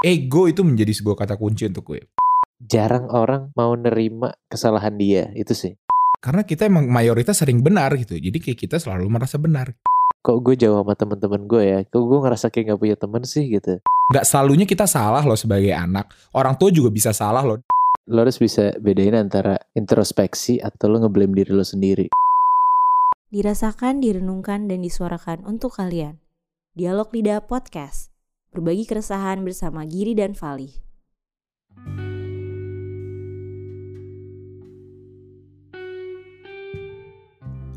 Ego itu menjadi sebuah kata kunci untuk gue. Jarang orang mau nerima kesalahan dia, itu sih. Karena kita emang mayoritas sering benar gitu. Jadi kayak kita selalu merasa benar. Kok gue jauh sama temen-temen gue ya, kok gue ngerasa kayak gak punya temen sih gitu. Gak selalunya kita salah loh sebagai anak. Orang tua juga bisa salah loh. Lo harus bisa bedain antara introspeksi atau lo ngeblame diri lo sendiri. Dirasakan, direnungkan, dan disuarakan untuk kalian. Dialog Lidah Podcast. Berbagi keresahan bersama Giri dan Fali.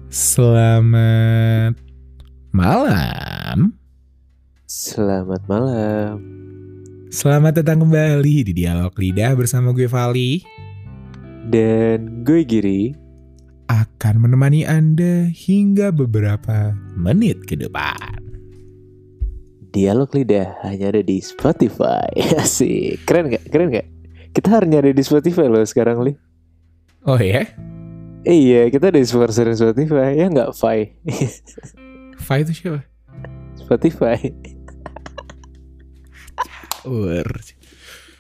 Selamat malam. Selamat malam. Selamat datang kembali di Dialog Lidah bersama gue Vali. Dan gue Giri. Akan menemani Anda hingga beberapa menit ke depan. Dialog lidah hanya ada di Spotify. Asik. Keren gak? Keren gak? Kita hanya ada di Spotify loh sekarang, Li. Oh ya? Eh, iya, kita ada di Spotify. Ya nggak, Fai? Fa itu siapa? Spotify.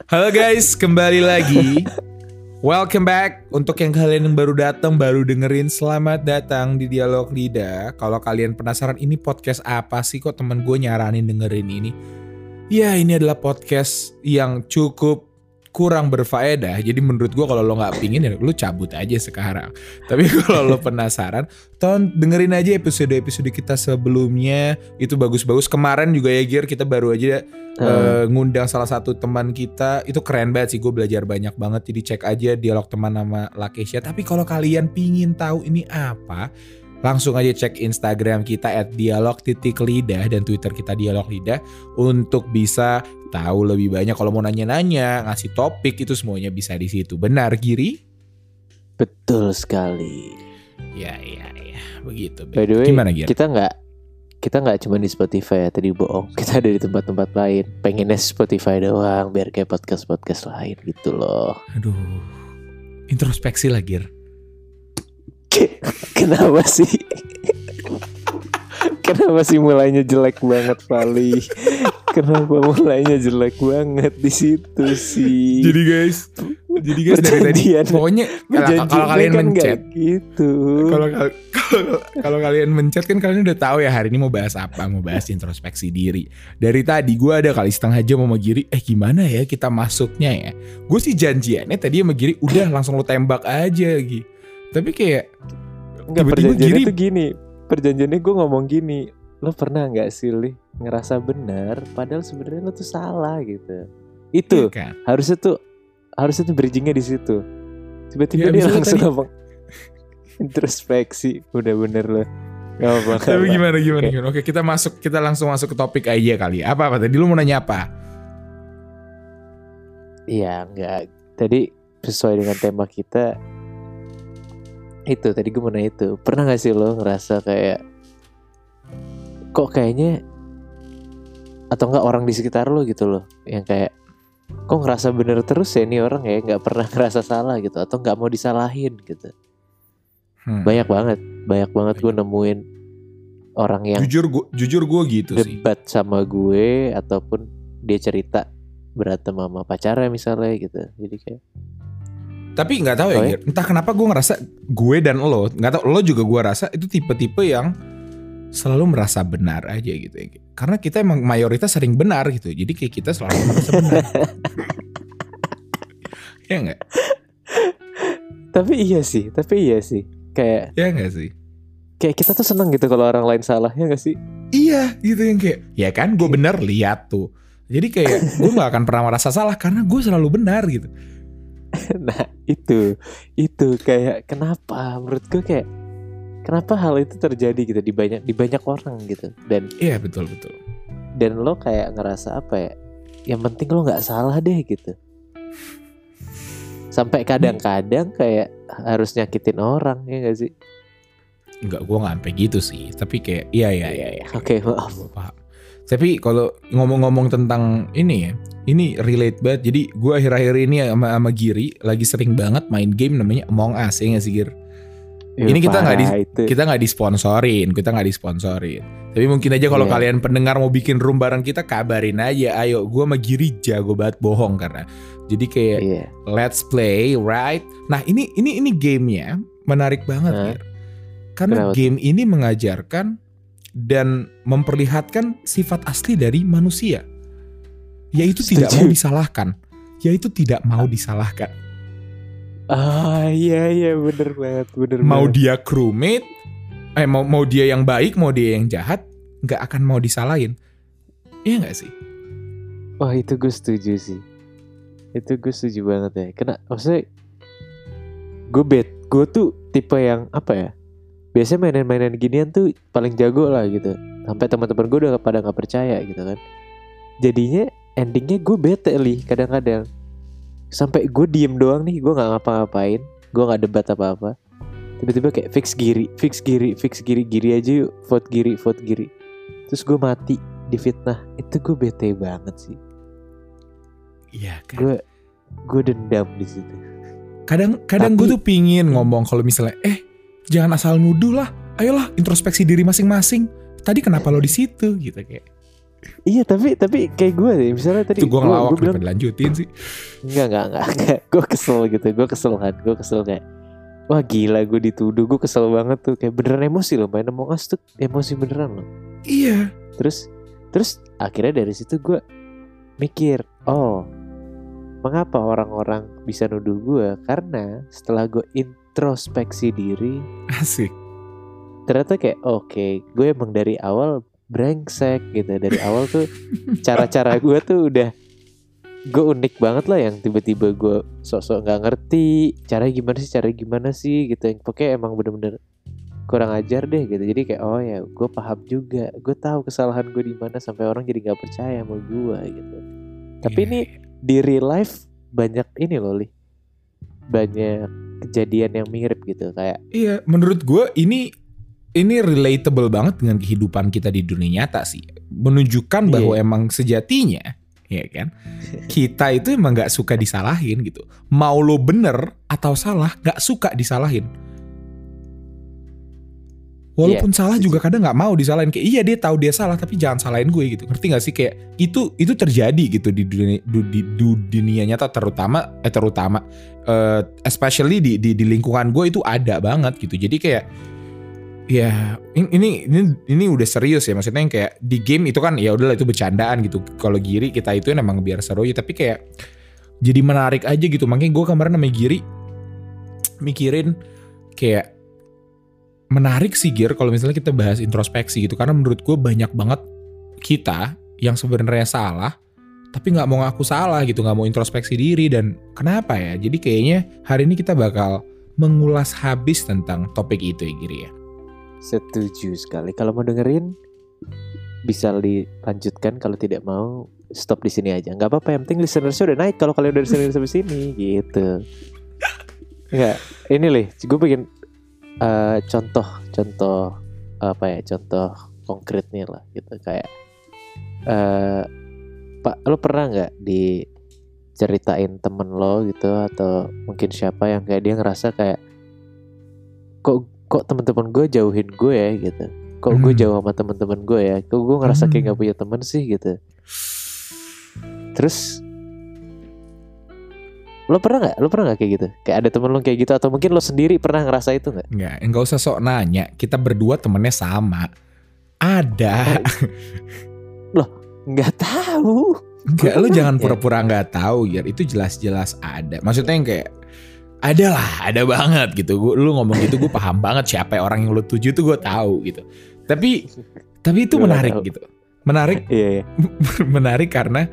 Halo guys, kembali lagi. Welcome back untuk yang kalian yang baru datang, baru dengerin, selamat datang di Dialog Lidah. Kalau kalian penasaran ini podcast apa sih kok temen gue nyaranin dengerin ini? Ya ini adalah podcast yang cukup kurang berfaedah. Jadi menurut gue kalau lo nggak pingin ya lo cabut aja sekarang. Tapi kalau lo penasaran, ton dengerin aja episode-episode kita sebelumnya. Itu bagus-bagus. Kemarin juga ya Gir kita baru aja eh, ngundang salah satu teman kita. Itu keren banget sih. Gue belajar banyak banget. Jadi cek aja dialog teman sama Lakesha. Tapi kalau kalian pingin tahu ini apa, langsung aja cek Instagram kita at dialog titik lidah dan Twitter kita dialog lidah untuk bisa tahu lebih banyak kalau mau nanya-nanya ngasih topik itu semuanya bisa di situ benar Giri Betul sekali. ya ya ya begitu By the way, gimana Giri kita nggak kita nggak cuma di Spotify ya tadi bohong. Kita ada di tempat-tempat lain. Pengennya Spotify doang biar kayak podcast-podcast lain gitu loh. aduh introspeksi lah Gir Kenapa sih? Kenapa sih mulainya jelek banget Vali? Kenapa mulainya jelek banget di situ sih? jadi guys jadi guys dari tadi pokoknya kalau- kalian kan mencet gitu. kalau kalau kalau kalian mencet kan kalian udah tahu ya hari ini mau bahas apa mau bahas introspeksi diri dari tadi gue ada kali setengah jam sama Giri eh gimana ya kita masuknya ya gue sih janjiannya tadi sama Giri udah langsung lo tembak aja gitu tapi kayak Enggak perjanjiannya Giri- tuh gini. Perjanjiannya gue ngomong gini. Lo pernah nggak sih Li ngerasa benar padahal sebenarnya lo tuh salah gitu. Itu iya kan harusnya tuh harusnya tuh bridgingnya di situ. Ya, Tiba-tiba dia abis itu langsung tadi- ngomong introspeksi. Udah bener lo. Gak apa tapi gimana gimana gimana oke kita masuk kita langsung masuk ke topik aja kali apa apa tadi lu mau nanya apa Iya enggak. Tadi sesuai dengan tema kita itu tadi gue mau nanya itu. Pernah gak sih lo ngerasa kayak kok kayaknya atau enggak orang di sekitar lo gitu loh yang kayak kok ngerasa bener terus ya ini orang ya nggak pernah ngerasa salah gitu atau nggak mau disalahin gitu? Hmm. banyak banget banyak banget gue nemuin orang yang jujur gue jujur gue gitu sih. debat sama gue ataupun dia cerita berantem sama pacarnya misalnya gitu. Jadi kayak Tapi nggak tahu ya? Gir. entah kenapa gue ngerasa gue dan lo, nggak tahu lo juga gue rasa itu tipe-tipe yang selalu merasa benar aja gitu ya. Karena kita emang mayoritas sering benar gitu, jadi kayak kita selalu merasa benar. ya nggak? tapi iya sih tapi iya sih kayak Ya nggak sih? kayak kita tuh seneng gitu kalau orang lain salah ya gak sih Iya gitu yang kayak, ya kan gue benar lihat tuh. Jadi kayak gue nggak akan pernah merasa salah karena gue selalu benar gitu. nah itu itu kayak kenapa menurut gue kayak kenapa hal itu terjadi gitu di banyak di banyak orang gitu dan Iya betul betul. dan lo kayak ngerasa apa ya yang penting lo nggak salah deh gitu sampai kadang-kadang kayak harus nyakitin orang ya gak sih Enggak, gue nggak sampai gitu sih. Tapi kayak, iya iya iya. iya. oke maaf Gua paham. Tapi kalau ngomong-ngomong tentang ini ya, ini relate banget. Jadi gue akhir-akhir ini sama, sama Giri lagi sering banget main game namanya Among Us ya nggak sih Gir? Ya, Ini kita nggak di- itu. kita nggak disponsorin, kita nggak disponsorin. Tapi mungkin aja kalau Iya. kalian pendengar mau bikin room bareng kita kabarin aja. Ayo, gue sama Giri jago banget bohong karena. Jadi kayak Iya. let's play, right? Nah ini ini ini gamenya menarik banget? Gir. Karena Kenapa game ini mengajarkan dan memperlihatkan sifat asli dari manusia, yaitu tidak Setuju. mau disalahkan, yaitu tidak mau disalahkan. Ah iya iya bener banget bener Mau banget. dia crewmate, eh mau mau dia yang baik, mau dia yang jahat, nggak akan mau disalahin. Iya nggak sih? Wah itu gue setuju sih. Itu gue setuju banget ya. Kena maksudnya gue bet gue tuh tipe yang apa ya? Biasanya mainan-mainan ginian tuh paling jago lah gitu. Sampai teman-teman gue udah pada nggak percaya gitu kan. Jadinya endingnya gue bete li kadang-kadang. Sampai gue diem doang nih, gue nggak ngapa-ngapain, gue nggak debat apa-apa. Tiba-tiba kayak fix giri, fix giri, fix giri, giri aja yuk, vote giri, vote giri. Terus gue mati di fitnah. Itu gue bete banget sih Iya kan. gue gue dendam di situ Kadang kadang gue tuh pingin ngomong kalau misalnya eh jangan asal nuduh lah. Ayolah introspeksi diri masing-masing. Tadi kenapa lo di situ gitu kayak. iya tapi tapi kayak gue deh misalnya tadi Itu gue ngelawak gue bilang kenapa dilanjutin sih. enggak enggak enggak, enggak. gue kesel gitu gue kesel kan gue kesel kayak wah gila gue dituduh gue kesel banget tuh kayak beneran emosi loh main Among Us tuh emosi beneran loh Iya. terus terus akhirnya dari situ gue mikir oh mengapa orang-orang bisa nuduh gue karena setelah gue introspeksi diri. Asik. ternyata kayak oke gue emang dari awal brengsek gitu. Dari awal tuh cara-cara gue tuh udah gue unik banget lah yang tiba-tiba gue sok-sok nggak ngerti cara gimana sih cara gimana sih gitu. Yang pokoknya emang bener-bener kurang ajar deh gitu. Jadi kayak oh ya gue paham juga. Gue tahu kesalahan gue di mana sampai orang jadi nggak percaya sama gue gitu. Tapi Iya. ini di real life banyak ini loh li. Banyak kejadian yang mirip gitu kayak Iya, menurut gue ini ini relatable banget dengan kehidupan kita di dunia nyata sih. Menunjukkan bahwa Iya. emang sejatinya, ya kan, kita itu emang nggak suka disalahin gitu. Mau lo bener atau salah, nggak suka disalahin. Walaupun salah setuju. juga kadang nggak mau disalahin. Kayak iya dia tahu dia salah tapi jangan salahin gue gitu. Ngerti gak sih? Kayak itu itu terjadi gitu di dunia du- di, du- dunia nyata terutama eh terutama eh, especially di, di di lingkungan gue itu ada banget gitu. Jadi kayak ya in- ini ini ini udah serius ya. Maksudnya yang kayak di game itu kan ya udahlah itu bercandaan gitu. Kalau Giri kita itu emang biar seru ya. Tapi kayak jadi menarik aja gitu. Makanya gue kemarin sama Giri mikirin kayak menarik sih Gir kalau misalnya kita bahas introspeksi gitu karena menurut gue banyak banget kita yang sebenarnya salah tapi nggak mau ngaku salah gitu nggak mau introspeksi diri dan kenapa ya jadi kayaknya hari ini kita bakal mengulas habis tentang topik itu ya Giri ya Setuju sekali. Kalau mau dengerin bisa dilanjutkan. Kalau tidak mau stop di sini aja. Nggak apa-apa. Yang penting listenersnya udah naik. Kalau kalian udah listener sampai sini, gitu. Enggak. Ini lih. Gue bikin eh, contoh, contoh apa ya? Contoh konkretnya lah, gitu. Kayak, eh Pak, lo pernah nggak diceritain temen lo gitu atau mungkin siapa yang kayak dia ngerasa kayak kok kok teman-teman gue jauhin gue ya gitu kok gue Hmm. jauh sama teman-teman gue ya kok gue ngerasa kayak Hmm. nggak punya teman sih gitu terus lo pernah nggak lo pernah nggak kayak gitu kayak ada temen lo kayak gitu atau mungkin lo sendiri pernah ngerasa itu nggak nggak nggak usah sok nanya kita berdua temennya sama ada nggak tahu Enggak, Gua jangan nanya. pura-pura nggak tahu ya. Itu jelas-jelas ada. Maksudnya yang kayak ada lah, ada banget gitu. Gua, lu ngomong gitu, gue paham banget siapa orang yang lu tuju tuh gue tahu gitu. Tapi, tapi itu menarik gitu. Menarik, iya iya menarik karena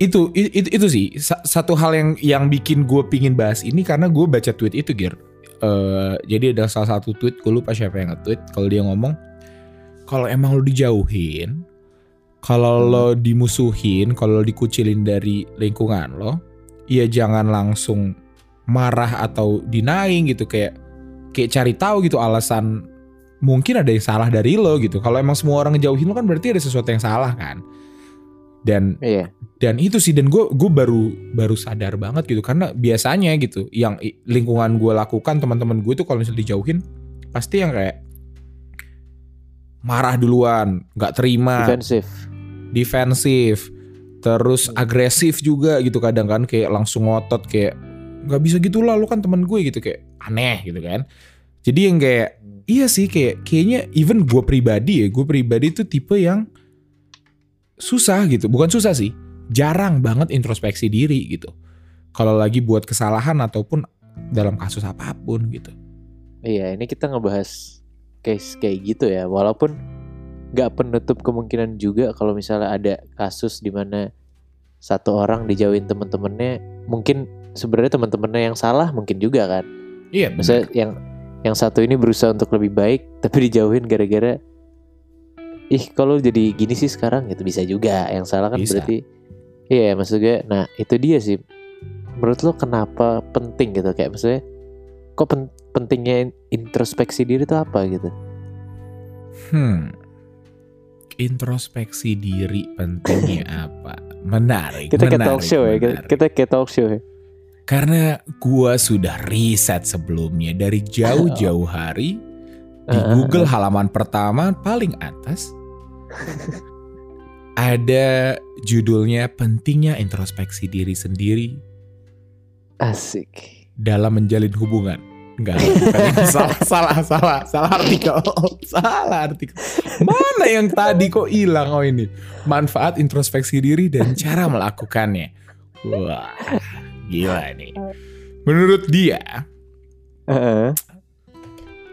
itu, itu, itu sih sa- satu hal yang yang bikin gue pingin bahas ini karena gue baca tweet itu Gir. Eh, jadi ada salah satu tweet, gue lupa siapa yang nge-tweet. Kalau dia ngomong, kalau emang lu dijauhin, kalau Hmm. lo dimusuhin, kalau lo dikucilin dari lingkungan lo, ya jangan langsung marah atau denying gitu kayak kayak cari tahu gitu alasan mungkin ada yang salah dari lo gitu. Kalau emang semua orang ngejauhin lo kan berarti ada sesuatu yang salah kan. Dan Iya. dan itu sih dan gue gue baru baru sadar banget gitu. Karena biasanya gitu yang lingkungan gue lakukan teman-teman gue tuh kalau misalnya dijauhin pasti yang kayak marah duluan nggak terima. Defensif. defensif terus agresif juga gitu kadang kan kayak langsung ngotot kayak nggak bisa gitu lah lu kan temen gue gitu kayak aneh gitu kan. Jadi yang kayak iya sih kayak kayaknya even gue pribadi ya gue pribadi tuh tipe yang susah gitu bukan susah sih jarang banget introspeksi diri gitu kalau lagi buat kesalahan ataupun dalam kasus apa pun gitu Iya, ini kita ngebahas case kayak gitu ya. Walaupun nggak penutup kemungkinan juga kalau misalnya ada kasus di mana satu orang dijauhin temen-temennya, mungkin sebenarnya temen-temennya yang salah mungkin juga kan. iya Misalnya yang yang satu ini berusaha untuk lebih baik, tapi dijauhin gara-gara ih kalau jadi gini sih sekarang gitu bisa juga. Yang salah kan Bisa. berarti iya maksud gue. Nah itu dia sih. Menurut lo kenapa penting gitu kayak maksudnya kok pen- pentingnya in- introspeksi diri itu apa gitu? Hmm. Introspeksi diri pentingnya apa? Menarik. Kita menarik, talk show ya, kita, menarik. kita kayak talk show ya. Karena gua sudah riset sebelumnya dari jauh-jauh hari di. Google halaman pertama paling atas ada judulnya pentingnya introspeksi diri sendiri Asik. dalam menjalin hubungan. Enggak, salah, salah, salah, salah artikel, salah artikel. Mana yang tadi kok hilang oh ini? Manfaat introspeksi diri dan cara melakukannya. Wah, gila nih. Menurut dia, Heeh.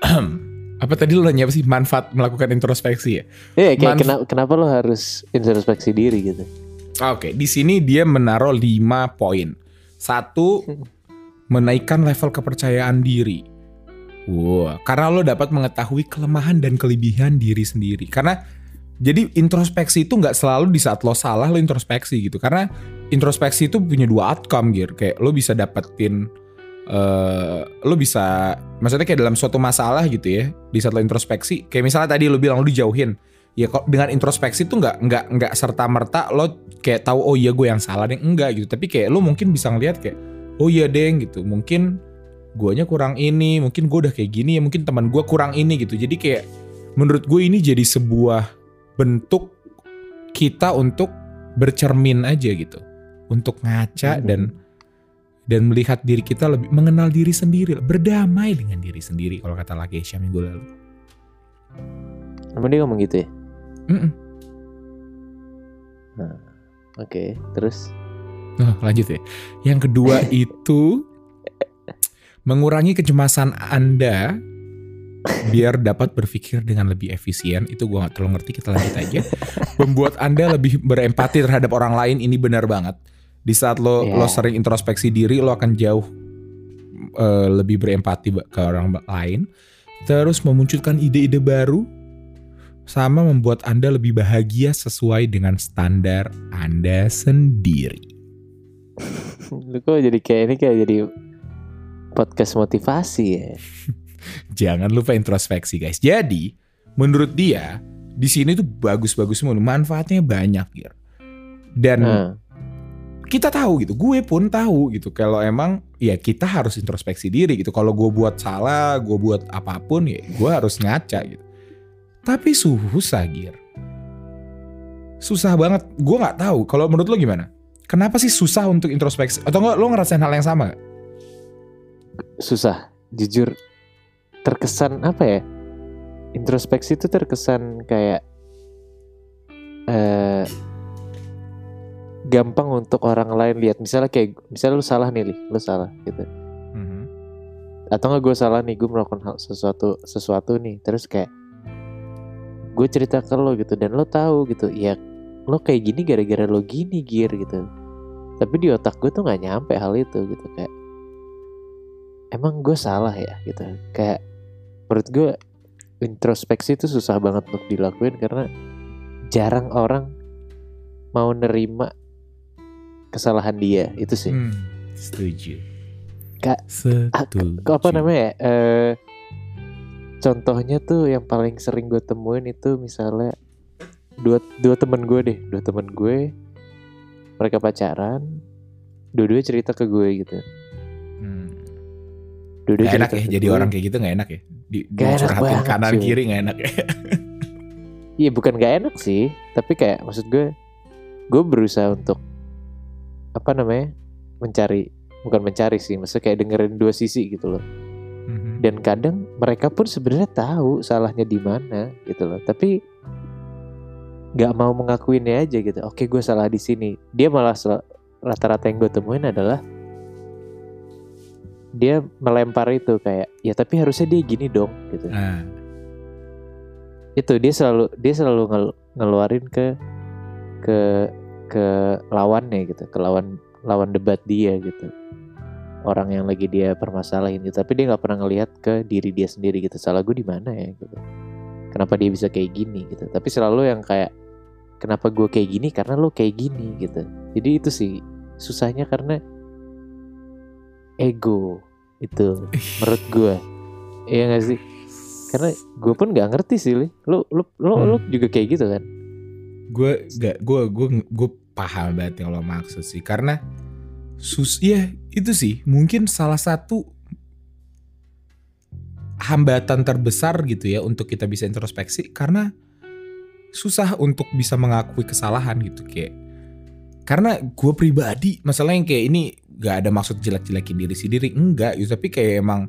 apa tadi lo nanya apa sih manfaat melakukan introspeksi ya? Iya kayak Manf- kenapa, kenapa lo harus introspeksi diri gitu? Oke, di sini dia menaruh 5 poin. Satu, menaikkan level kepercayaan diri. Wah, karena lo dapat mengetahui kelemahan dan kelebihan diri sendiri. Karena jadi introspeksi itu nggak selalu di saat lo salah lo introspeksi gitu. Karena introspeksi itu punya dua outcome gitu. Kayak lo bisa dapetin eh lo bisa maksudnya kayak dalam suatu masalah gitu ya. Di saat lo introspeksi, kayak misalnya tadi lo bilang lo dijauhin. Ya kok dengan introspeksi tuh nggak nggak nggak serta merta lo kayak tahu oh iya gue yang salah deh enggak gitu. Tapi kayak lo mungkin bisa ngeliat kayak oh iya deng gitu. Mungkin guanya kurang ini, mungkin gue udah kayak gini ya, mungkin teman gue kurang ini gitu. Jadi kayak menurut gue ini jadi sebuah bentuk kita untuk bercermin aja gitu, untuk ngaca Mhm. dan dan melihat diri kita lebih mengenal diri sendiri, berdamai dengan diri sendiri kalau kata lagi Asia minggu lalu. Emang dia ngomong gitu ya? Mm-mm. Oke, terus? Nah, lanjut ya. Yang kedua itu mengurangi kecemasan Anda biar dapat berpikir dengan lebih efisien. Itu gua nggak terlalu ngerti, kita lanjut aja. Membuat Anda lebih berempati terhadap orang lain ini benar banget. Di saat lo Iya. lo sering introspeksi diri, lo akan jauh eh, lebih berempati ke orang lain. Terus memunculkan ide-ide baru sama membuat Anda lebih bahagia sesuai dengan standar Anda sendiri. Lu kok jadi kayak ini kayak jadi podcast motivasi ya? Jangan lupa introspeksi guys. Jadi menurut dia di sini tuh bagus-bagus semua, manfaatnya banyak gitu. Dan Nah, kita tahu gitu, gue pun tahu gitu. Kalau emang ya kita harus introspeksi diri gitu. Kalau gue buat salah, gue buat apa pun ya gue harus ngaca gitu. Tapi susah Gir. Susah banget. Gue nggak tahu. Kalau menurut lo gimana? Kenapa sih susah untuk introspeksi? Atau enggak lo ngerasain hal yang sama? nggak? susah. Jujur terkesan apa ya? Introspeksi itu terkesan kayak eh gampang untuk orang lain lihat. Misalnya kayak misalnya lu salah nih, Li. lu salah gitu. atau nggak gue salah nih gue melakukan hal sesuatu sesuatu nih. Terus kayak gue cerita ke lo gitu. Dan lo tahu gitu. Ya lo kayak gini gara-gara lo gini gear gitu. Tapi di otak gue tuh nggak nyampe hal itu gitu. Kayak emang gue salah ya? Gitu. Kayak menurut gue introspeksi itu susah banget untuk dilakuin karena jarang orang mau nerima kesalahan dia itu sih Hmm, setuju. Kak, setuju. Kok apa namanya ya? Eh, contohnya tuh yang paling sering gue temuin itu misalnya dua dua teman gue deh, dua teman gue mereka pacaran dua-dua cerita ke gue gitu Hmm. dua-dua Gak enak ya jadi gue. orang kayak gitu gak enak ya. Di, Gak enak banget, kanan cuy. kiri gak enak ya. Iya bukan gak enak sih, tapi kayak maksud gue, gue berusaha untuk apa namanya mencari, bukan mencari sih, maksudnya kayak dengerin dua sisi gitu loh. Mhm. Dan kadang mereka pun sebenarnya tahu salahnya di mana gitu loh, tapi nggak mau mengakuinnya aja gitu. Oke gue salah di sini. Dia malah rata-rata yang gue temuin adalah dia melempar itu kayak ya tapi harusnya dia gini dong gitu. Nah, itu dia selalu dia selalu ngel- ngeluarin ke ke ke lawannya gitu ke lawan lawan debat dia gitu. Orang yang lagi dia permasalahin gitu. Tapi dia nggak pernah ngelihat ke diri dia sendiri gitu. Salah gue di mana ya gitu. Kenapa dia bisa kayak gini gitu. Tapi selalu yang kayak kenapa gue kayak gini? Karena lo kayak gini gitu. Jadi itu sih susahnya karena ego itu menurut gue iya gak sih? Karena gue pun nggak ngerti sih Li. lu lu Hmm. lu juga kayak gitu kan gue gak gue gue gue paham banget yang lo maksud sih. Karena sus ya itu sih mungkin salah satu hambatan terbesar gitu ya untuk kita bisa introspeksi. Karena susah untuk bisa mengakui kesalahan gitu kayak. Karena gue pribadi masalahnya kayak ini gak ada maksud jelek-jelekin diri sendiri enggak gitu. Tapi kayak emang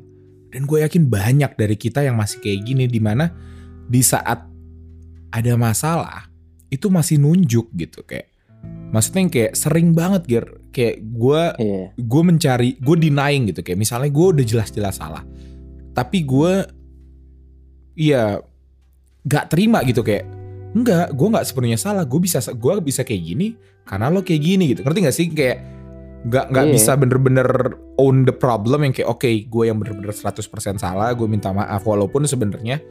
dan gue yakin banyak dari kita yang masih kayak gini di mana di saat ada masalah itu masih nunjuk gitu kayak maksudnya yang kayak sering banget Ger. Kayak gue iya. gue mencari gue denying gitu kayak misalnya gue udah jelas-jelas salah tapi gue iya gak terima gitu kayak enggak gue nggak sepenuhnya salah gue bisa gue bisa kayak gini karena lo kayak gini gitu. Ngerti gak sih? Kayak nggak nggak Iya. bisa bener-bener own the problem yang kayak oke gue yang bener-bener 100% salah gue minta maaf walaupun sebenarnya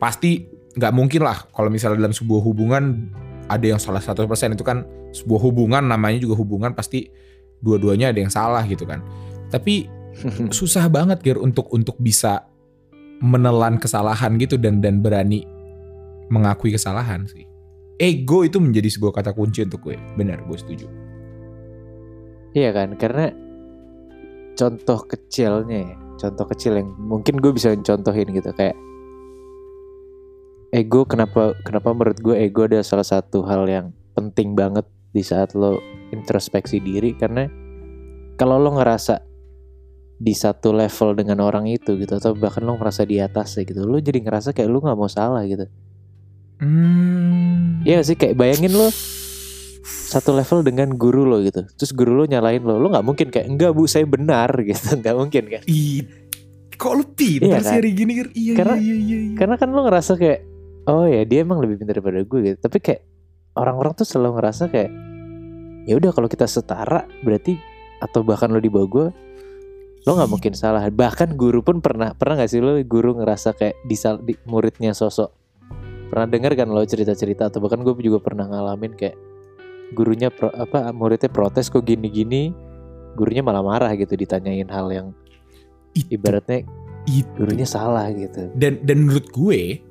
pasti nggak mungkin lah kalau misalnya dalam sebuah hubungan ada yang salah 100% itu kan sebuah hubungan namanya juga hubungan pasti dua-duanya ada yang salah gitu kan tapi susah banget Ger untuk untuk bisa menelan kesalahan gitu dan dan berani mengakui kesalahan sih. Ego itu menjadi sebuah kata kunci untuk gue. Benar, gue setuju. iya kan karena contoh kecilnya ya contoh kecil yang mungkin gue bisa contohin gitu kayak ego kenapa kenapa menurut gue ego adalah salah satu hal yang penting banget di saat lo introspeksi diri karena kalau lo ngerasa di satu level dengan orang itu gitu atau bahkan lo merasa di atas gitu lo jadi ngerasa kayak lo nggak mau salah gitu Hmm. Iya gak sih kayak bayangin lo satu level dengan guru lo gitu terus guru lo nyalain lo lo nggak mungkin kayak enggak bu saya benar gitu nggak mungkin kan Ih, kok lu pinter Iya sih kan? hari gini? Iya, Karena- iya, iya, iya. karena kan lo ngerasa kayak oh ya dia emang lebih pintar daripada gue gitu. Tapi kayak orang-orang tuh selalu ngerasa kayak ya udah kalau kita setara berarti atau bahkan lo di bawah gue lo nggak mungkin salah. Bahkan guru pun pernah pernah nggak sih lo guru ngerasa kayak di, di muridnya sosok pernah dengar kan lo cerita-cerita? Atau bahkan gue juga pernah ngalamin kayak gurunya pro, apa muridnya protes kok gini-gini? Gurunya malah marah gitu ditanyain hal yang Itu, ibaratnya itu. gurunya salah gitu. Dan dan menurut gue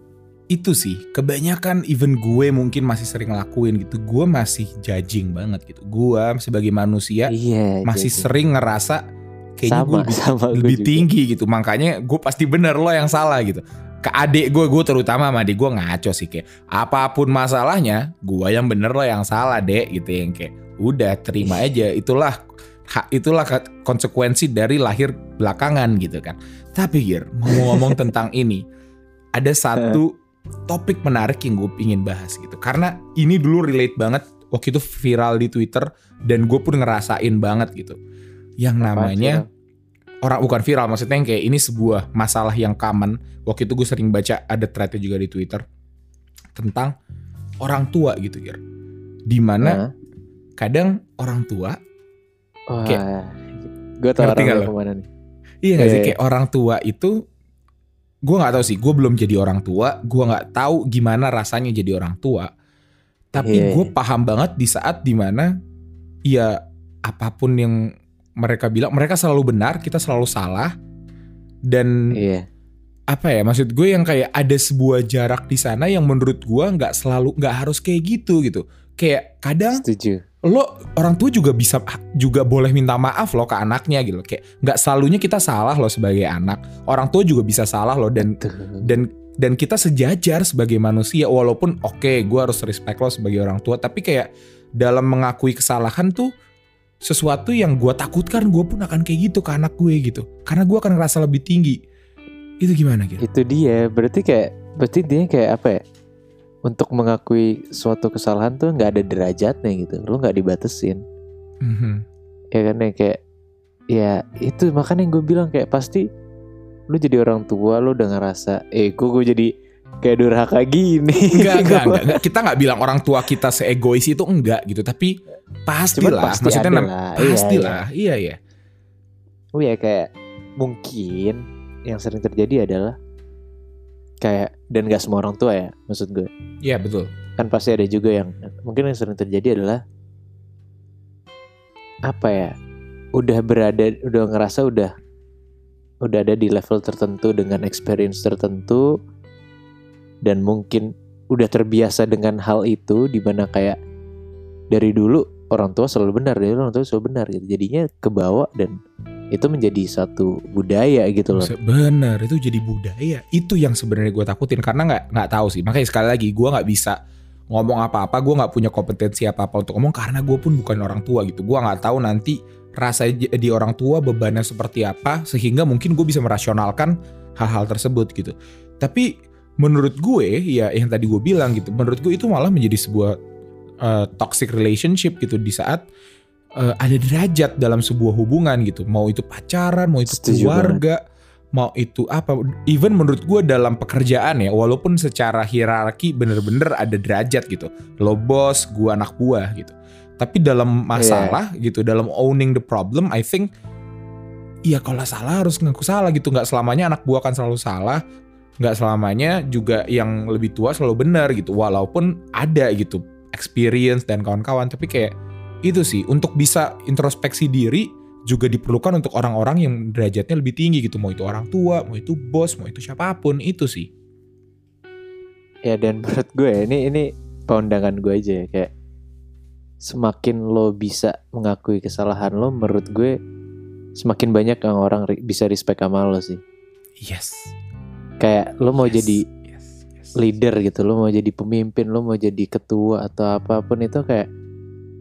itu sih kebanyakan even gue mungkin masih sering ngelakuin gitu. Gue masih judging banget gitu. Gue sebagai manusia iya masih sering ngerasa kayaknya gue sama lebih, sama gue lebih juga. tinggi gitu. Makanya gue pasti bener lo yang salah gitu. Ke adik gue gue terutama sama adik gue ngaco sih kayak apa pun masalahnya gue yang bener lo yang salah dek gitu. Yang kayak udah terima aja. Itulah itulah konsekuensi dari lahir belakangan gitu kan. Tapi Gir ngomong-ngomong tentang ini ada satu topik menarik yang gue pingin bahas gitu. Karena ini dulu relate banget waktu itu viral di Twitter dan gue pun ngerasain banget gitu. Yang namanya orang bukan viral maksudnya yang kayak ini sebuah masalah yang common. Waktu itu gue sering baca ada threadnya juga di Twitter tentang orang tua gitu Gir. Di mana Hah? kadang orang tua Kayak- gue tau Ngerti lo? ke mana nih. iya gak sih? Iya, kayak orang tua itu gue nggak tahu sih gue belum jadi orang tua gue nggak tahu gimana rasanya jadi orang tua tapi Iya, gue iya. paham banget di saat di mana ya apa pun yang mereka bilang mereka selalu benar kita selalu salah dan Iya, apa ya maksud gue yang kayak ada sebuah jarak di sana yang menurut gue nggak selalu nggak harus kayak gitu gitu kayak kadang setuju. Lo orang tua juga bisa juga boleh minta maaf lo ke anaknya gitu. Kayak nggak selalunya kita salah lo sebagai anak. Orang tua juga bisa salah lo dan dan dan kita sejajar sebagai manusia. Walaupun oke gue harus respect lo sebagai orang tua. Tapi kayak dalam mengakui kesalahan tuh sesuatu yang gue takutkan gue pun akan kayak gitu ke anak gue gitu. Karena gue akan ngerasa lebih tinggi. Itu gimana gitu itu dia. Berarti kayak berarti dia kayak apa ya untuk mengakui suatu kesalahan tuh nggak ada derajatnya gitu lo nggak dibatesin Mhm. ya kan ya kayak ya itu makanya gue bilang kayak pasti lu jadi orang tua lu udah ngerasa eh kok gue jadi kayak durhaka gini Enggak, enggak, enggak, enggak. Kita nggak bilang orang tua kita seegois itu enggak gitu, tapi pastilah. pasti Maksudnya lah. Iya, pastilah. Iya, iya. oh ya kayak mungkin yang sering terjadi adalah kayak dan gak semua orang tua ya maksud gue Iya, betul. kan pasti ada juga yang mungkin yang sering terjadi adalah apa ya udah berada udah ngerasa udah udah ada di level tertentu dengan experience tertentu dan mungkin udah terbiasa dengan hal itu di mana kayak dari dulu orang tua selalu benar dari orang tua selalu benar gitu jadinya kebawa dan itu menjadi satu budaya gitu loh Bener, itu jadi budaya. Itu yang sebenarnya gue takutin karena nggak nggak tahu sih. Makanya sekali lagi gue nggak bisa ngomong apa-apa. Gue nggak punya kompetensi apa-apa untuk ngomong karena gue pun bukan orang tua gitu. Gue nggak tahu nanti rasa di orang tua bebannya seperti apa sehingga mungkin gue bisa merasionalkan hal-hal tersebut gitu. Tapi menurut gue ya yang tadi gue bilang gitu, menurut gue itu malah menjadi sebuah uh, toxic relationship gitu di saat uh, ada derajat dalam sebuah hubungan gitu. Mau itu pacaran, mau itu Setuju keluarga, mau itu apa. Even menurut gue dalam pekerjaan ya, walaupun secara hierarki bener-bener ada derajat gitu. Lo bos, gue anak buah gitu. Tapi dalam masalah gitu, dalam owning the problem, I think Iya kalau salah harus ngaku salah gitu nggak selamanya anak buah kan selalu salah nggak selamanya juga yang lebih tua selalu benar gitu walaupun ada gitu experience dan kawan-kawan tapi kayak itu sih untuk bisa introspeksi diri juga diperlukan untuk orang-orang yang derajatnya lebih tinggi gitu. Mau itu orang tua mau itu bos mau itu siapa pun itu sih. Ya dan menurut gue ini ini pandangan gue aja ya. Kayak semakin lo bisa mengakui kesalahan lo menurut gue semakin banyak yang orang bisa respect sama lo sih. Yes. Kayak lo mau Yes, jadi yes, yes. leader gitu lo mau jadi pemimpin lo mau jadi ketua atau apa pun itu kayak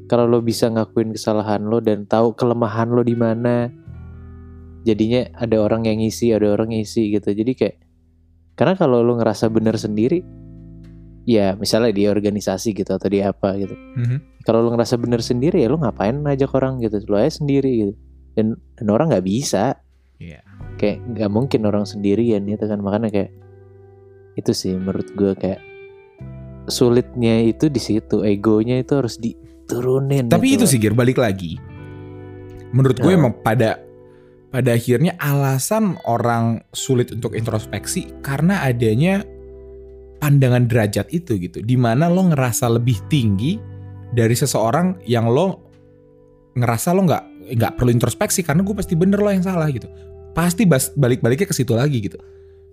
kalau lo bisa ngakuin kesalahan lo dan tahu kelemahan lo di mana. Jadinya ada orang yang ngisi ada orang yang ngisi gitu. Jadi kayak karena kalau lo ngerasa bener sendiri ya misalnya di organisasi gitu atau di apa gitu. Mhm. kalau lo ngerasa bener sendiri ya lo ngapain ngajak orang gitu? Lo aja sendiri gitu. Dan dan orang nggak bisa. Iya. kayak nggak mungkin orang sendirian gitu kan. Makanya kayak itu sih menurut gue kayak sulitnya itu di situ. Egonya itu harus diturunin Tapi itu gitu. sih Gir balik lagi. Menurut gue Ya. emang pada pada akhirnya alasan orang sulit untuk introspeksi karena adanya pandangan derajat itu gitu. Di mana lo ngerasa lebih tinggi dari seseorang yang lo ngerasa lo nggak nggak perlu introspeksi karena gue pasti bener lo yang salah gitu. Pasti balik-baliknya ke situ lagi gitu.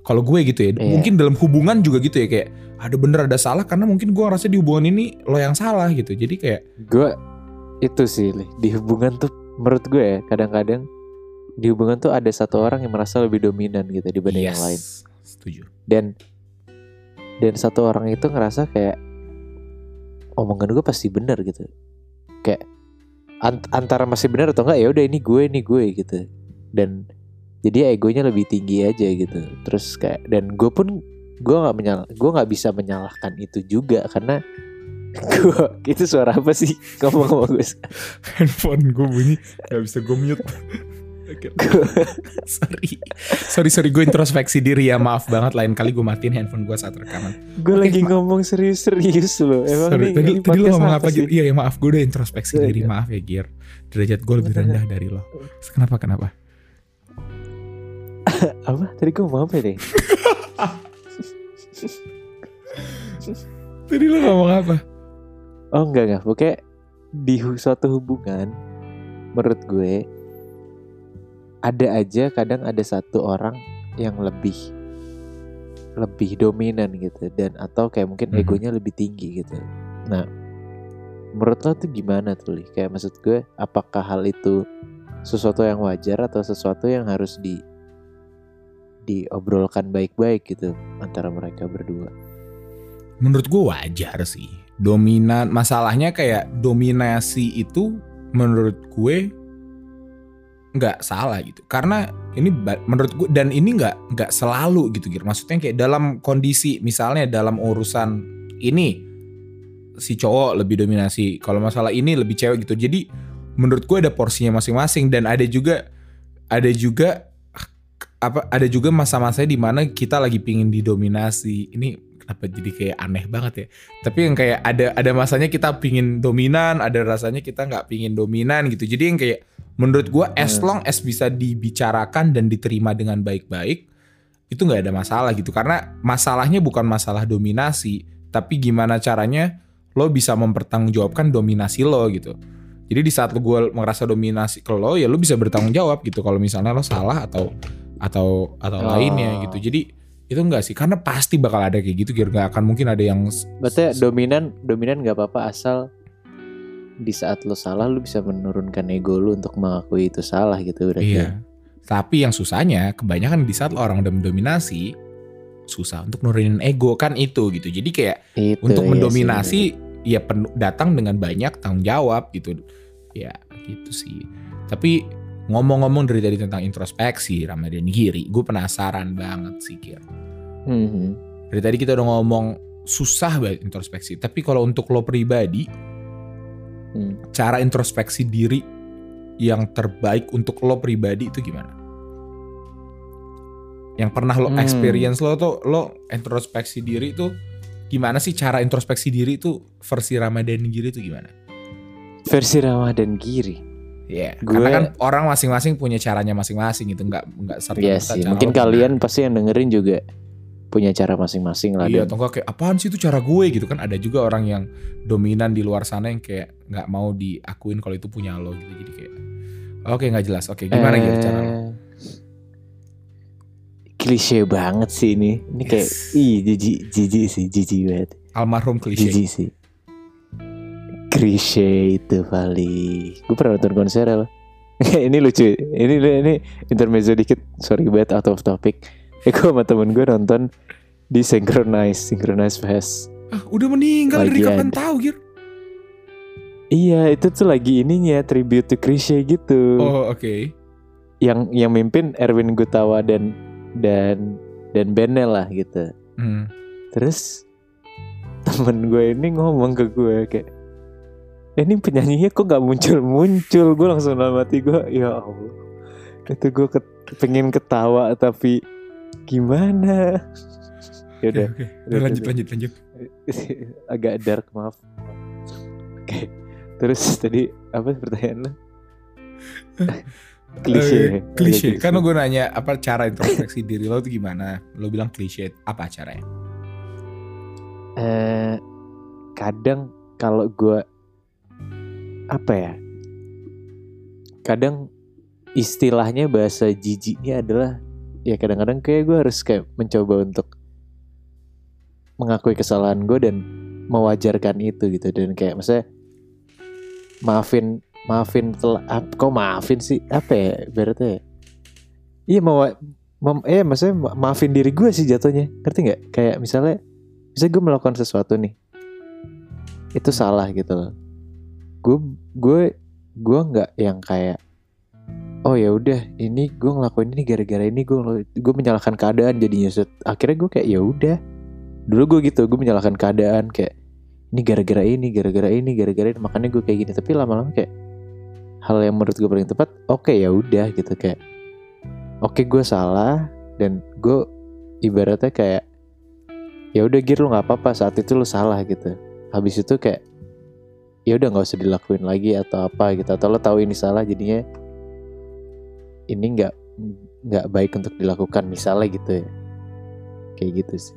Kalau gue gitu ya, Iya. mungkin dalam hubungan juga gitu ya kayak ada bener ada salah karena mungkin gue ngerasa di hubungan ini lo yang salah gitu. Jadi kayak gue itu sih di hubungan tuh menurut gue ya kadang-kadang di hubungan tuh ada satu orang yang merasa lebih dominan gitu dibanding yang lain Setuju. dan dan satu orang itu ngerasa kayak omongan gue pasti benar gitu kayak ant- antara masih benar atau enggak ya udah ini gue ini gue gitu dan jadi egonya lebih tinggi aja gitu. Terus kayak dan gue pun gue nggak menyal gue nggak bisa menyalahkan itu juga karena gue itu suara apa sih? Ngomong sama gue handphone gue bunyi gak bisa gue mute. Sorry. Sorry sorry gue introspeksi diri ya maaf banget. Lain kali gue matiin handphone gue saat rekaman. Gue Oke, lagi ngomong serius-serius loh. Emang sorry ini, tadi, ini tadi lo ngomong apa gitu iya ya maaf gue udah introspeksi Iya, diri. Iya. maaf ya Gir derajat gue lebih rendah dari lo. Kenapa kenapa apa tadi gue ngomong apa nih tadi lo ngomong apa Oh enggak enggak, pokoknya di suatu hubungan menurut gue ada aja kadang ada satu orang yang lebih lebih dominan gitu dan atau kayak mungkin Mhm. egonya lebih tinggi gitu. Nah, menurut lo tuh gimana tuh Li? kayak maksud gue apakah hal itu sesuatu yang wajar atau sesuatu yang harus di diobrolkan baik-baik gitu antara mereka berdua Menurut gue wajar sih. Dominan masalahnya kayak dominasi itu menurut gue nggak salah gitu. Karena ini menurut gue dan ini nggak nggak selalu gitu gitu. Maksudnya kayak dalam kondisi misalnya dalam urusan ini si cowok lebih dominasi. Kalau masalah ini lebih cewek gitu. Jadi menurut gue ada porsinya masing-masing dan ada juga ada juga apa ada juga masa-masanya di mana kita lagi pingin didominasi. Ini kenapa jadi kayak aneh banget ya? Tapi yang kayak ada ada masanya kita pingin dominan ada rasanya kita nggak pingin dominan gitu. Jadi yang kayak menurut gua as Hmm. long as bisa dibicarakan dan diterima dengan baik-baik itu nggak ada masalah gitu. Karena masalahnya bukan masalah dominasi tapi gimana caranya lo bisa mempertanggungjawabkan dominasi lo gitu. Jadi di saat lo gue merasa dominasi ke lo ya lo bisa bertanggung jawab gitu. Kalau misalnya lo salah atau atau atau Oh. lainnya gitu jadi itu enggak sih karena pasti bakal ada kayak gitu Gir. nggak akan mungkin ada yang Berarti dominan dominan nggak apa-apa asal di saat lo salah lo bisa menurunkan ego lo untuk mengakui itu salah gitu berarti. iya tapi yang susahnya kebanyakan di saat lo orang udah mendominasi susah untuk nurunin ego kan itu gitu jadi kayak Itu, untuk iya mendominasi sih. ya datang dengan banyak tanggung jawab gitu ya gitu sih tapi ngomong-ngomong dari tadi tentang introspeksi Ramadan Giri gue penasaran banget sih Kir Mhm. dari tadi kita udah ngomong susah banget introspeksi tapi kalau untuk lo pribadi Hmm. cara introspeksi diri yang terbaik untuk lo pribadi itu gimana yang pernah lo Hmm. experience lo tuh lo introspeksi diri itu gimana sih cara introspeksi diri itu versi Ramadan Giri itu gimana Versi Ramadan Giri. Ya, Gue- karena kan orang masing-masing punya caranya masing-masing itu nggak nggak serta Iya sih. Mungkin lo kalian pasti yang dengerin juga punya cara masing-masing lah. Iya, atau enggak kayak apaan sih itu cara gue gitu kan ada juga orang yang dominan di luar sana yang kayak nggak mau diakuin kalau itu punya lo gitu jadi kayak oke nggak jelas oke gimana gitu cara lo Eh, Klise banget sih ini. Ini kayak Yes. ih jijik jijik sih, jijik banget. almarhum klise Jijik sih. Klise itu kali. Gue pernah nonton konser loh. ini lucu. Ini ini intermezzo dikit. Sorry banget out of topic. Eh gue sama temen gue nonton di Synchronize, Synchronize Fest. ah udah meninggal dari Lagi kapan ada. tahu Gir Iya itu tuh lagi ininya tribute to Krisye gitu. oh oke Yang yang mimpin Erwin Gutawa dan dan dan bandnya lah gitu. Hmm. Terus temen gue ini ngomong ke gue kayak "Eh, ini penyanyinya kok nggak muncul muncul. Gue langsung dalam hati gue ya allah. Itu gue ket, pengen ketawa tapi gimana? Ya udah. Oke, udah, udah lanjut udah. lanjut lanjut. Agak dark maaf. Oke. Terus tadi apa pertanyaan lo klise. Eh, ya? klise. Agak kan gue nanya apa cara introspeksi diri lo tuh gimana? Lo bilang klise. Apa caranya eh kadang kalau gue apa ya? Kadang istilahnya bahasa jijiknya adalah ya kadang-kadang kayak gue harus kayak mencoba untuk mengakui kesalahan gue dan mewajarkan itu gitu. Dan kayak maksudnya maafin maafin tel ap- kok maafin sih? Apa ya berarti ya? Iya mau mem, eh maksudnya ma- maafin diri gue sih jatuhnya. Ngerti nggak? Kayak misalnya misalnya gue melakukan sesuatu nih itu salah gitu loh gue gue gue nggak yang kayak oh ya udah ini gue ngelakuin ini gara-gara ini gue gue menyalahkan keadaan jadinya Set. akhirnya gue kayak ya udah. Dulu gue gitu gue menyalahkan keadaan kayak ini gara-gara ini gara-gara ini gara-gara ini. Makanya gue kayak gini tapi lama-lama kayak hal yang menurut gue paling tepat oke ya udah gitu kayak oke gue salah dan gue ibaratnya kayak ya udah gir lu nggak apa-apa saat itu lu salah gitu. Habis itu kayak ya udah nggak usah dilakuin lagi atau apa gitu. Atau lo tahu ini salah jadinya ini nggak nggak baik untuk dilakukan misalnya gitu ya. Kayak gitu sih.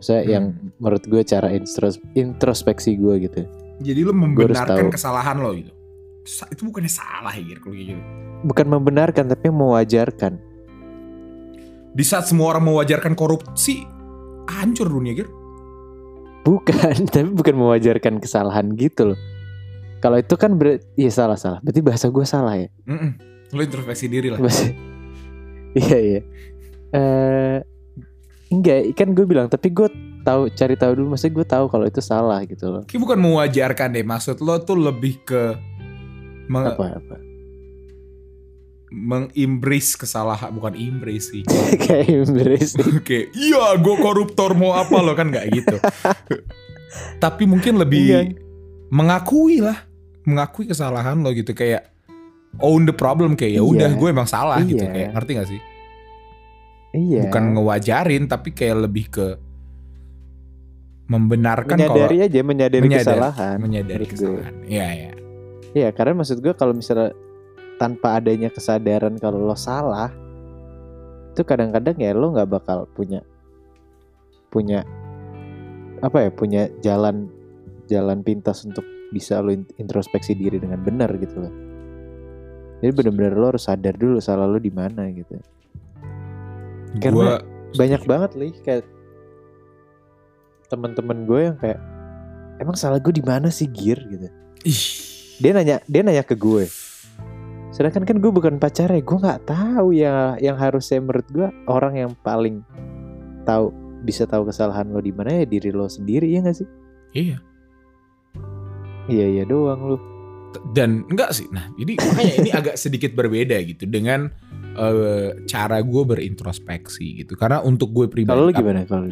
Saya Hmm. yang menurut gue cara intros introspeksi gue gitu. Jadi lo membenarkan kesalahan lo gitu. Itu bukannya salah ya kalau gitu. Bukan membenarkan tapi mewajarkan. Di saat semua orang mewajarkan korupsi hancur dunia Gir bukan tapi bukan mewajarkan kesalahan gitu loh Kalau itu kan ber iya salah salah. Berarti bahasa gue salah ya. Mm-mm. Lo introspeksi diri lah. Bahasa Iya iya. Eh enggak, kan gue bilang tapi gue tahu cari tahu dulu maksudnya gue tahu kalau itu salah gitu loh. Kayak bukan mewajarkan deh. Maksud lo tuh lebih ke meng- Apa apa. Mengimbris kesalahan bukan imbris sih. Kayak embrace. Oke, iya gue koruptor mau apa lo kan nggak gitu. Tapi mungkin lebih Iya. mengakui lah, mengakui kesalahan lo gitu kayak own the problem kayak ya udah Iya. gue emang salah gitu Iya. kayak ngerti gak sih? Iya. Bukan ngewajarin tapi kayak lebih ke membenarkan menyadari kalau aja menyadari, Menyadari- kesalahan. menyadari kesalahan. Iya iya. Iya, karena maksud gue kalau misalnya tanpa adanya kesadaran kalau lo salah, itu kadang-kadang ya lo nggak bakal punya punya apa ya punya jalan jalan pintas untuk bisa lo in- introspeksi diri dengan benar gitu loh. Jadi benar-benar lo harus sadar dulu salah lo di mana gitu. Karena Gua Banyak banget nih kayak teman-teman gue yang kayak emang salah gue di mana sih gear gitu. ih dia nanya dia nanya ke gue sedangkan kan gue bukan pacarnya gue nggak tahu ya yang harusnya menurut gue orang yang paling tahu bisa tahu kesalahan lo di mana ya diri lo sendiri ya nggak sih? Iya. iya iya doang lo. Dan enggak sih nah jadi makanya ini agak sedikit berbeda gitu dengan eh, cara gue berintrospeksi gitu. Karena untuk gue pribadi kalau gimana? Kalau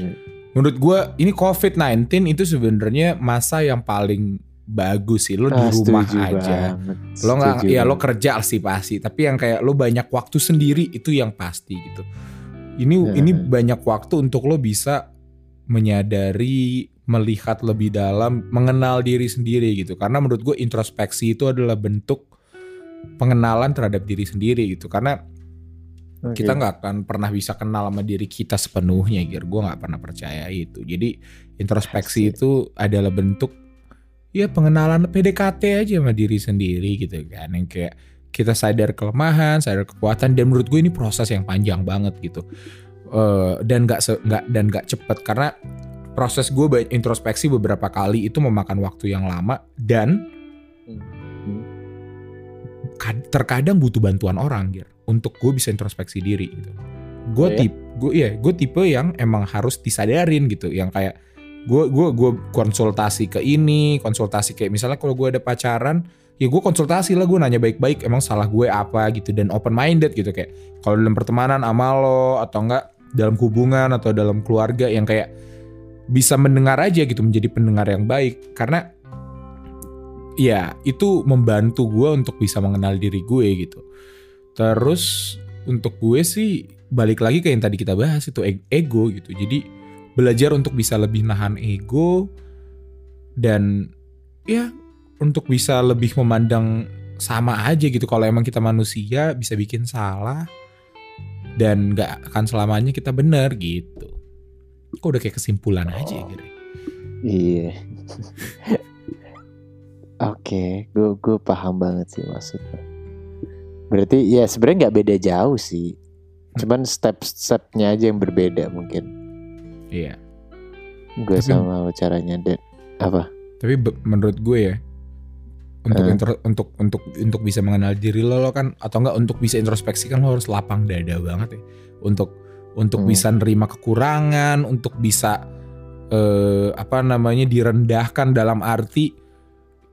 menurut gue ini COVID-19 itu sebenarnya masa yang paling bagus sih lo di Ah, rumah aja. banget, lo nggak ya lo kerja sih pasti tapi yang kayak lo banyak waktu sendiri itu yang pasti gitu. Ini Ya. ini banyak waktu untuk lo bisa menyadari melihat lebih dalam mengenal diri sendiri gitu. Karena menurut gue introspeksi itu adalah bentuk pengenalan terhadap diri sendiri gitu. Karena Oke. kita nggak akan pernah bisa kenal sama diri kita sepenuhnya gitu gue nggak pernah percaya itu. Jadi introspeksi Asik. itu adalah bentuk ya pengenalan PDKT aja sama diri sendiri gitu kan yang kayak kita sadar kelemahan sadar kekuatan dan menurut gue ini proses yang panjang banget gitu Eh, dan nggak se- nggak dan nggak cepet karena proses gue ba- introspeksi beberapa kali itu memakan waktu yang lama dan kad- terkadang butuh bantuan orang gitu untuk gue bisa introspeksi diri gitu. Gue Oh ya? tipe gue ya gue tipe yang emang harus disadarin gitu yang kayak gue gue gue konsultasi ke ini konsultasi kayak misalnya kalau gue ada pacaran ya gue konsultasi lah gue nanya baik-baik emang salah gue apa? gitu dan open minded gitu kayak kalau dalam pertemanan sama lo atau enggak dalam hubungan atau dalam keluarga yang kayak bisa mendengar aja gitu menjadi pendengar yang baik. Karena ya itu membantu gue untuk bisa mengenal diri gue gitu. Terus untuk gue sih balik lagi ke yang tadi kita bahas itu e- ego gitu. Jadi belajar untuk bisa lebih nahan ego dan ya untuk bisa lebih memandang sama aja gitu kalau emang kita manusia bisa bikin salah dan nggak akan selamanya kita benar gitu kok udah kayak kesimpulan aja ya Giri? Iya. Oke, gue gue paham banget sih maksudnya. Berarti ya sebenarnya nggak beda jauh sih. Cuman step-stepnya aja yang berbeda mungkin. Iya. Gue Tapi- sama caranya dan apa? tapi menurut gue ya untuk Eh. intro- untuk untuk untuk bisa mengenal diri lo, lo kan atau enggak untuk bisa introspeksi kan lo harus lapang dada banget ya. Untuk untuk Hmm. bisa nerima kekurangan untuk bisa eh, apa namanya direndahkan dalam arti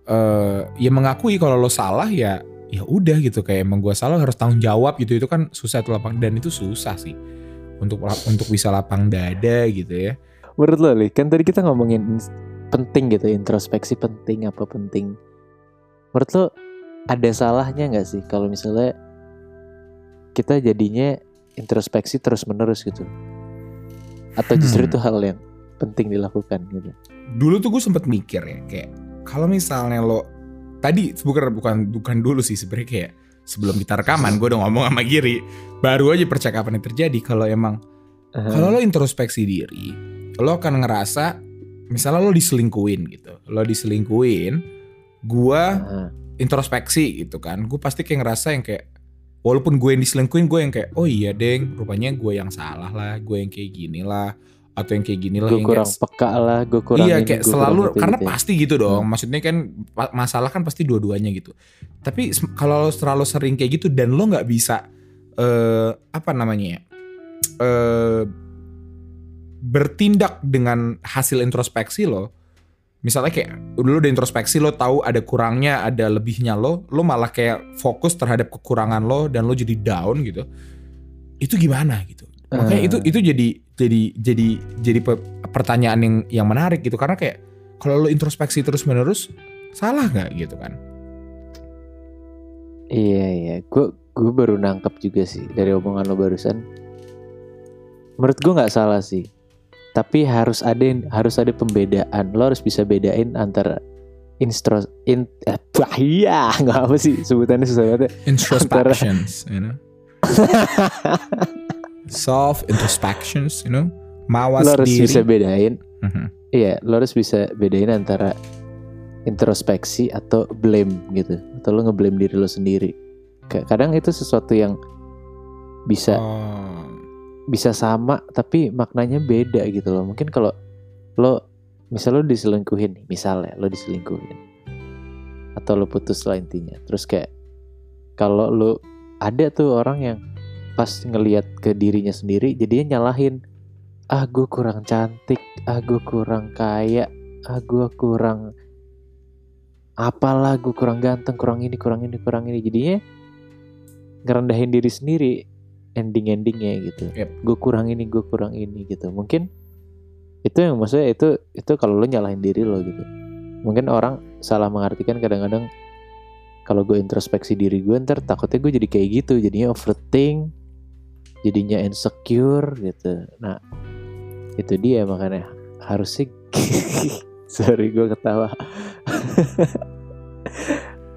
eh, ya mengakui kalau lo salah ya ya udah gitu. Kayak emang gue salah harus tanggung jawab gitu. Itu kan susah tuh lapang. Dan itu susah sih untuk untuk bisa lapang dada gitu ya Menurut lo, Li, kan tadi kita ngomongin penting gitu, introspeksi penting apa penting. Menurut lo ada salahnya nggak sih kalau misalnya kita jadinya introspeksi terus menerus gitu? Atau justru Hmm. itu hal yang penting dilakukan gitu? dulu tuh gue sempet mikir ya kayak kalau misalnya lo tadi bukan bukan bukan dulu sih sebenarnya kayak sebelum kita rekaman gue udah ngomong sama Giri. Baru aja percakapan yang terjadi kalau emang kalau lo introspeksi diri lo akan ngerasa misalnya lo diselingkuin gitu lo diselingkuin gue Ah, introspeksi gitu kan gue pasti kayak ngerasa yang kayak walaupun gue yang diselingkuin gue yang kayak oh iya deng rupanya gue yang salah lah gue yang kayak gini lah atau yang kayak gini lah gue kurang kayak- peka lah gue kurang iya kayak gua kurang selalu itu karena gitu pasti gitu dong. Hmm. maksudnya kan masalah kan pasti dua-duanya gitu. Tapi kalau lo terlalu sering kayak gitu dan lo nggak bisa eh apa namanya ya eh bertindak dengan hasil introspeksi lo misalnya kayak lo udah introspeksi lo tahu ada kurangnya ada lebihnya lo lo malah kayak fokus terhadap kekurangan lo dan lo jadi down gitu. Itu gimana gitu makanya Eh. itu itu jadi jadi jadi jadi pe- pertanyaan yang yang menarik gitu karena kayak kalau lo introspeksi terus menerus salah nggak gitu kan Iya iya, gue gue baru nangkep juga sih dari omongan lo barusan. Menurut gue nggak salah sih, tapi harus ada harus ada pembedaan. Lo harus bisa bedain antara instro in eh, wah, iya nggak apa sih sebutannya susah banget. ya. introspections you know self introspections you know mawas Lo harus diri bisa bedain. Mhm. Iya, lo harus bisa bedain antara introspeksi atau blame gitu, atau lo ngeblame diri lo sendiri. Kayak Kadang itu sesuatu yang bisa Oh. bisa sama tapi maknanya beda gitu loh. Mungkin kalau lo misal lo diselingkuhin nih, misalnya lo diselingkuhin atau lo putus lah intinya. Terus kayak kalau lo ada tuh orang yang pas ngelihat ke dirinya sendiri jadinya nyalahin ah gue kurang cantik, ah gue kurang kaya, ah gue kurang apalah gue kurang ganteng, kurang ini, kurang ini, kurang ini. Jadinya ngerendahin diri sendiri ending-endingnya gitu. Yep. Gue kurang ini, gue kurang ini gitu. Mungkin itu yang maksudnya itu itu kalau lo nyalahin diri lo gitu. Mungkin orang salah mengartikan kadang-kadang kalau gue introspeksi diri gue ntar takutnya gue jadi kayak gitu, jadinya overthink, jadinya insecure gitu. Nah itu dia makanya harus sih. Sorry gue ketawa.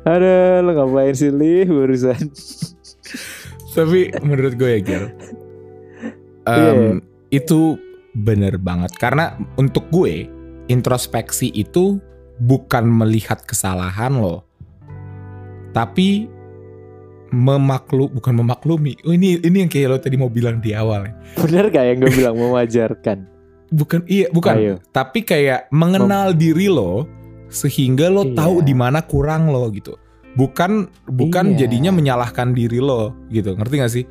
Ada lo ngapain sih lih barusan? tapi menurut gue ya Gil em, Iya. itu bener banget karena untuk gue introspeksi itu bukan melihat kesalahan lo tapi memaklu bukan memaklumi oh, ini ini yang kayak lo tadi mau bilang di awal ya Bener gak yang gue bilang mewajarkan? bukan iya bukan Ayo. tapi kayak mengenal diri lo sehingga lo Iya. tahu di mana kurang lo gitu bukan bukan Iya. jadinya menyalahkan diri lo gitu ngerti gak sih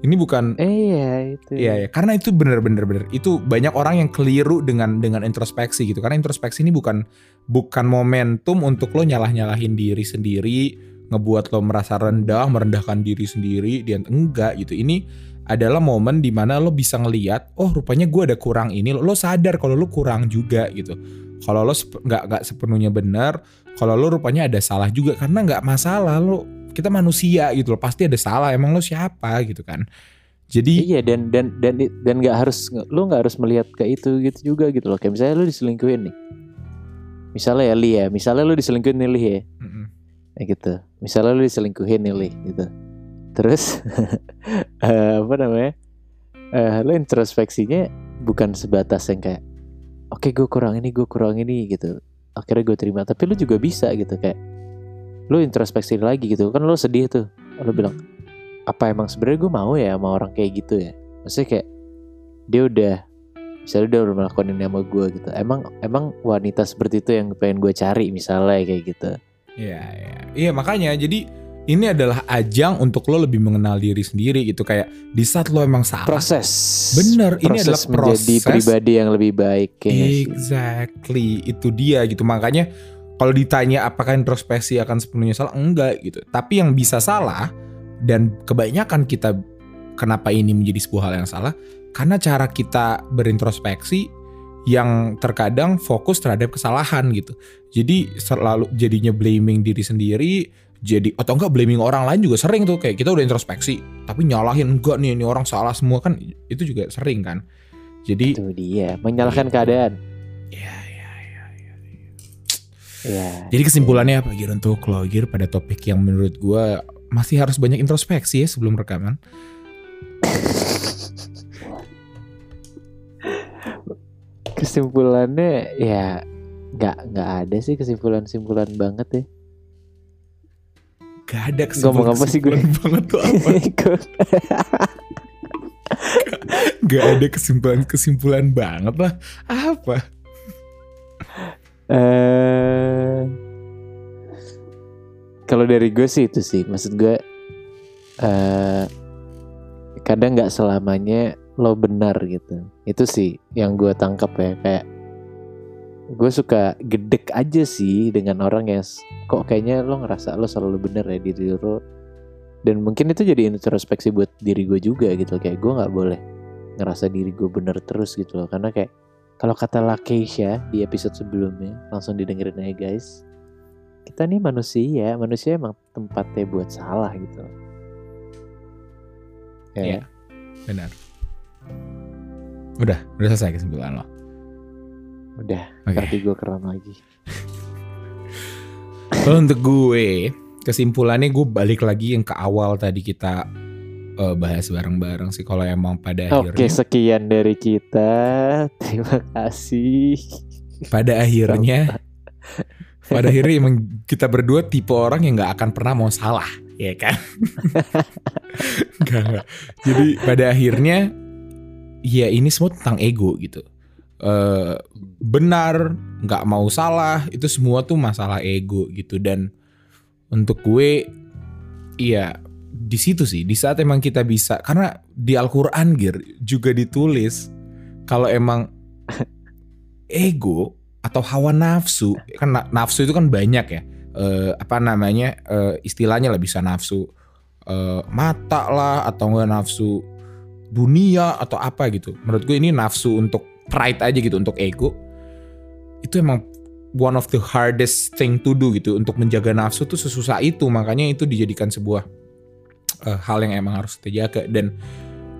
ini bukan Eh iya itu. Iya ya, karena itu bener-bener bener. Itu banyak orang yang keliru dengan dengan introspeksi gitu. Karena introspeksi ini bukan bukan momentum untuk lo nyalah-nyalahin diri sendiri, ngebuat lo merasa rendah, merendahkan diri sendiri. Dia enggak gitu. Ini adalah momen di mana lo bisa ngeliat, oh rupanya gue ada kurang ini. Lo sadar kalau lo kurang juga gitu. Kalau lo sep- nggak nggak sepenuhnya benar, kalau lo rupanya ada salah juga karena nggak masalah lo kita manusia gitu loh pasti ada salah emang lo siapa gitu kan jadi Iya dan dan dan dan nggak harus lu nggak harus melihat ke itu gitu juga gitu loh. Kayak misalnya lu diselingkuhin nih. Misalnya ya Li ya, misalnya lu diselingkuhin nih Li ya. Mm-mm. Gitu. Misalnya lu diselingkuhin nih Li gitu. Terus eh, apa namanya? Eh lu introspeksinya bukan sebatas yang kayak oke gue kurang ini, gue kurang ini gitu. Akhirnya gue terima. Tapi lu juga bisa gitu kayak lu introspeksi lagi gitu. Kan lu sedih tuh. Lu bilang apa emang sebenarnya gue mau ya sama orang kayak gitu ya maksudnya kayak dia udah misalnya dia udah melakukan ini sama gue gitu emang emang wanita seperti itu yang pengen gue cari misalnya kayak gitu Iya, iya. Iya, makanya jadi ini adalah ajang untuk lo lebih mengenal diri sendiri gitu kayak di saat lo emang salah. proses Bener, ini proses adalah menjadi proses. pribadi yang lebih baik sih. Exactly, itu dia gitu. Makanya kalau ditanya apakah introspeksi akan sepenuhnya salah, enggak gitu. Tapi yang bisa salah dan kebanyakan kita kenapa ini menjadi sebuah hal yang salah karena cara kita berintrospeksi yang terkadang fokus terhadap kesalahan gitu. Jadi selalu jadinya blaming diri sendiri, jadi atau enggak blaming orang lain juga sering tuh kayak kita udah introspeksi tapi nyalahin enggak nih ini orang salah semua kan itu juga sering kan. Jadi itu dia menyalahkan keadaan ya ya ya. ya Jadi kesimpulannya apa Gir untuk lo Gir pada topik yang menurut gua masih harus banyak introspeksi ya sebelum rekaman. kesimpulannya ya nggak nggak ada sih kesimpulan kesimpulan banget ya Gak ada Ngomong apa sih gue? kesimpulan banget tuh apa? Gak ada kesimpulan-kesimpulan banget lah. Apa? eh kalau dari gue sih itu sih, maksud gue eh kadang nggak selamanya lo benar gitu. Itu sih yang gue tangkap ya kayak gue suka gedek aja sih dengan orang yang s- kok kayaknya lo ngerasa lo selalu bener ya diri lo dan mungkin itu jadi introspeksi buat diri gue juga gitu kayak gue nggak boleh ngerasa diri gue bener terus gitu loh karena kayak kalau kata Lakeisha di episode sebelumnya langsung didengerin aja guys kita nih manusia manusia emang tempatnya buat salah gitu loh. ya Iya. Benar. Udah, udah selesai kesimpulan lo. udah Oke. nanti gue keram lagi Kalau untuk gue, kesimpulannya gue balik lagi yang ke awal tadi kita eh, bahas bareng-bareng sih. Kalau emang pada oke akhirnya, sekian dari kita terima kasih pada akhirnya, pada akhirnya emang kita berdua tipe orang yang nggak akan pernah mau salah, ya kan? Nggak, nggak. Jadi pada akhirnya, ya ini semua tentang ego gitu. Eh, benar, nggak mau salah, itu semua tuh masalah ego gitu. Dan untuk gue, iya di situ sih, di saat emang kita bisa, karena di Al-Quran Gir juga ditulis kalau emang ego atau hawa nafsu, kan na- nafsu itu kan banyak ya. Eh, apa namanya eh, istilahnya lah bisa nafsu eh, mata lah atau enggak nafsu dunia atau apa gitu. Menurut gue ini nafsu untuk pride aja gitu untuk ego. Itu emang one of the hardest thing to do gitu untuk menjaga nafsu tuh sesusah itu. Makanya itu dijadikan sebuah eh, hal yang emang harus kita jaga dan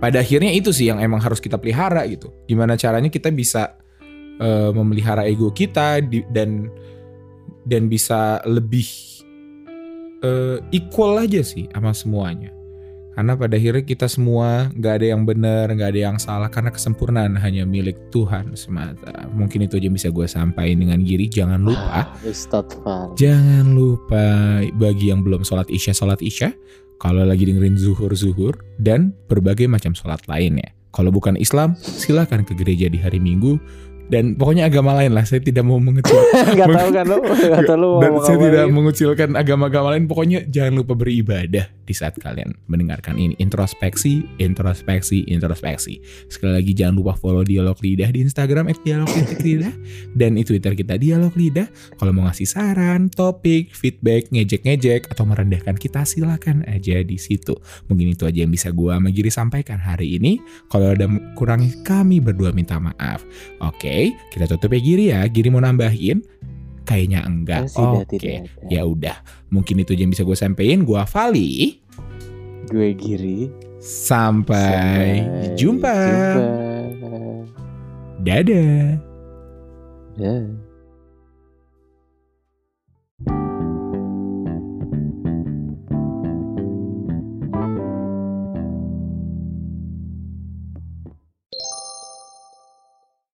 pada akhirnya itu sih yang emang harus kita pelihara gitu. Gimana caranya kita bisa eh, memelihara ego kita di- dan dan bisa lebih eh, equal aja sih sama semuanya. Karena pada akhirnya kita semua nggak ada yang benar, nggak ada yang salah karena kesempurnaan hanya milik Tuhan semata. Mungkin itu aja yang bisa gue sampaikan dengan Giri. Jangan lupa, jangan lupa bagi yang belum sholat isya sholat isya. Kalau lagi dengerin zuhur zuhur dan berbagai macam sholat lainnya. Kalau bukan Islam, silakan ke gereja di hari Minggu dan pokoknya agama lain lah. Saya tidak mau mengecil nggak tahu kan lo nggak tahu lo dan saya tidak mengucilkan agama-agama lain. Pokoknya jangan lupa beribadah di saat kalian mendengarkan ini. Introspeksi, introspeksi, introspeksi. Sekali lagi jangan lupa follow Dialog Lidah di Instagram @dialog_lidah dan di Twitter kita Dialog Lidah. Kalau mau ngasih saran, topik, feedback, ngejek-ngejek atau merendahkan kita silakan aja di situ. Mungkin itu aja yang bisa gua sama Giri sampaikan hari ini. Kalau ada kurang kami berdua minta maaf. Oke, kita tutup ya Giri ya. Giri mau nambahin? Kayaknya enggak. Oke. ada. Ya udah, mungkin itu aja yang bisa gue sampein. Gua Vali. gue Giri Sampai, Sampai jumpa. jumpa. Dadah. Dah.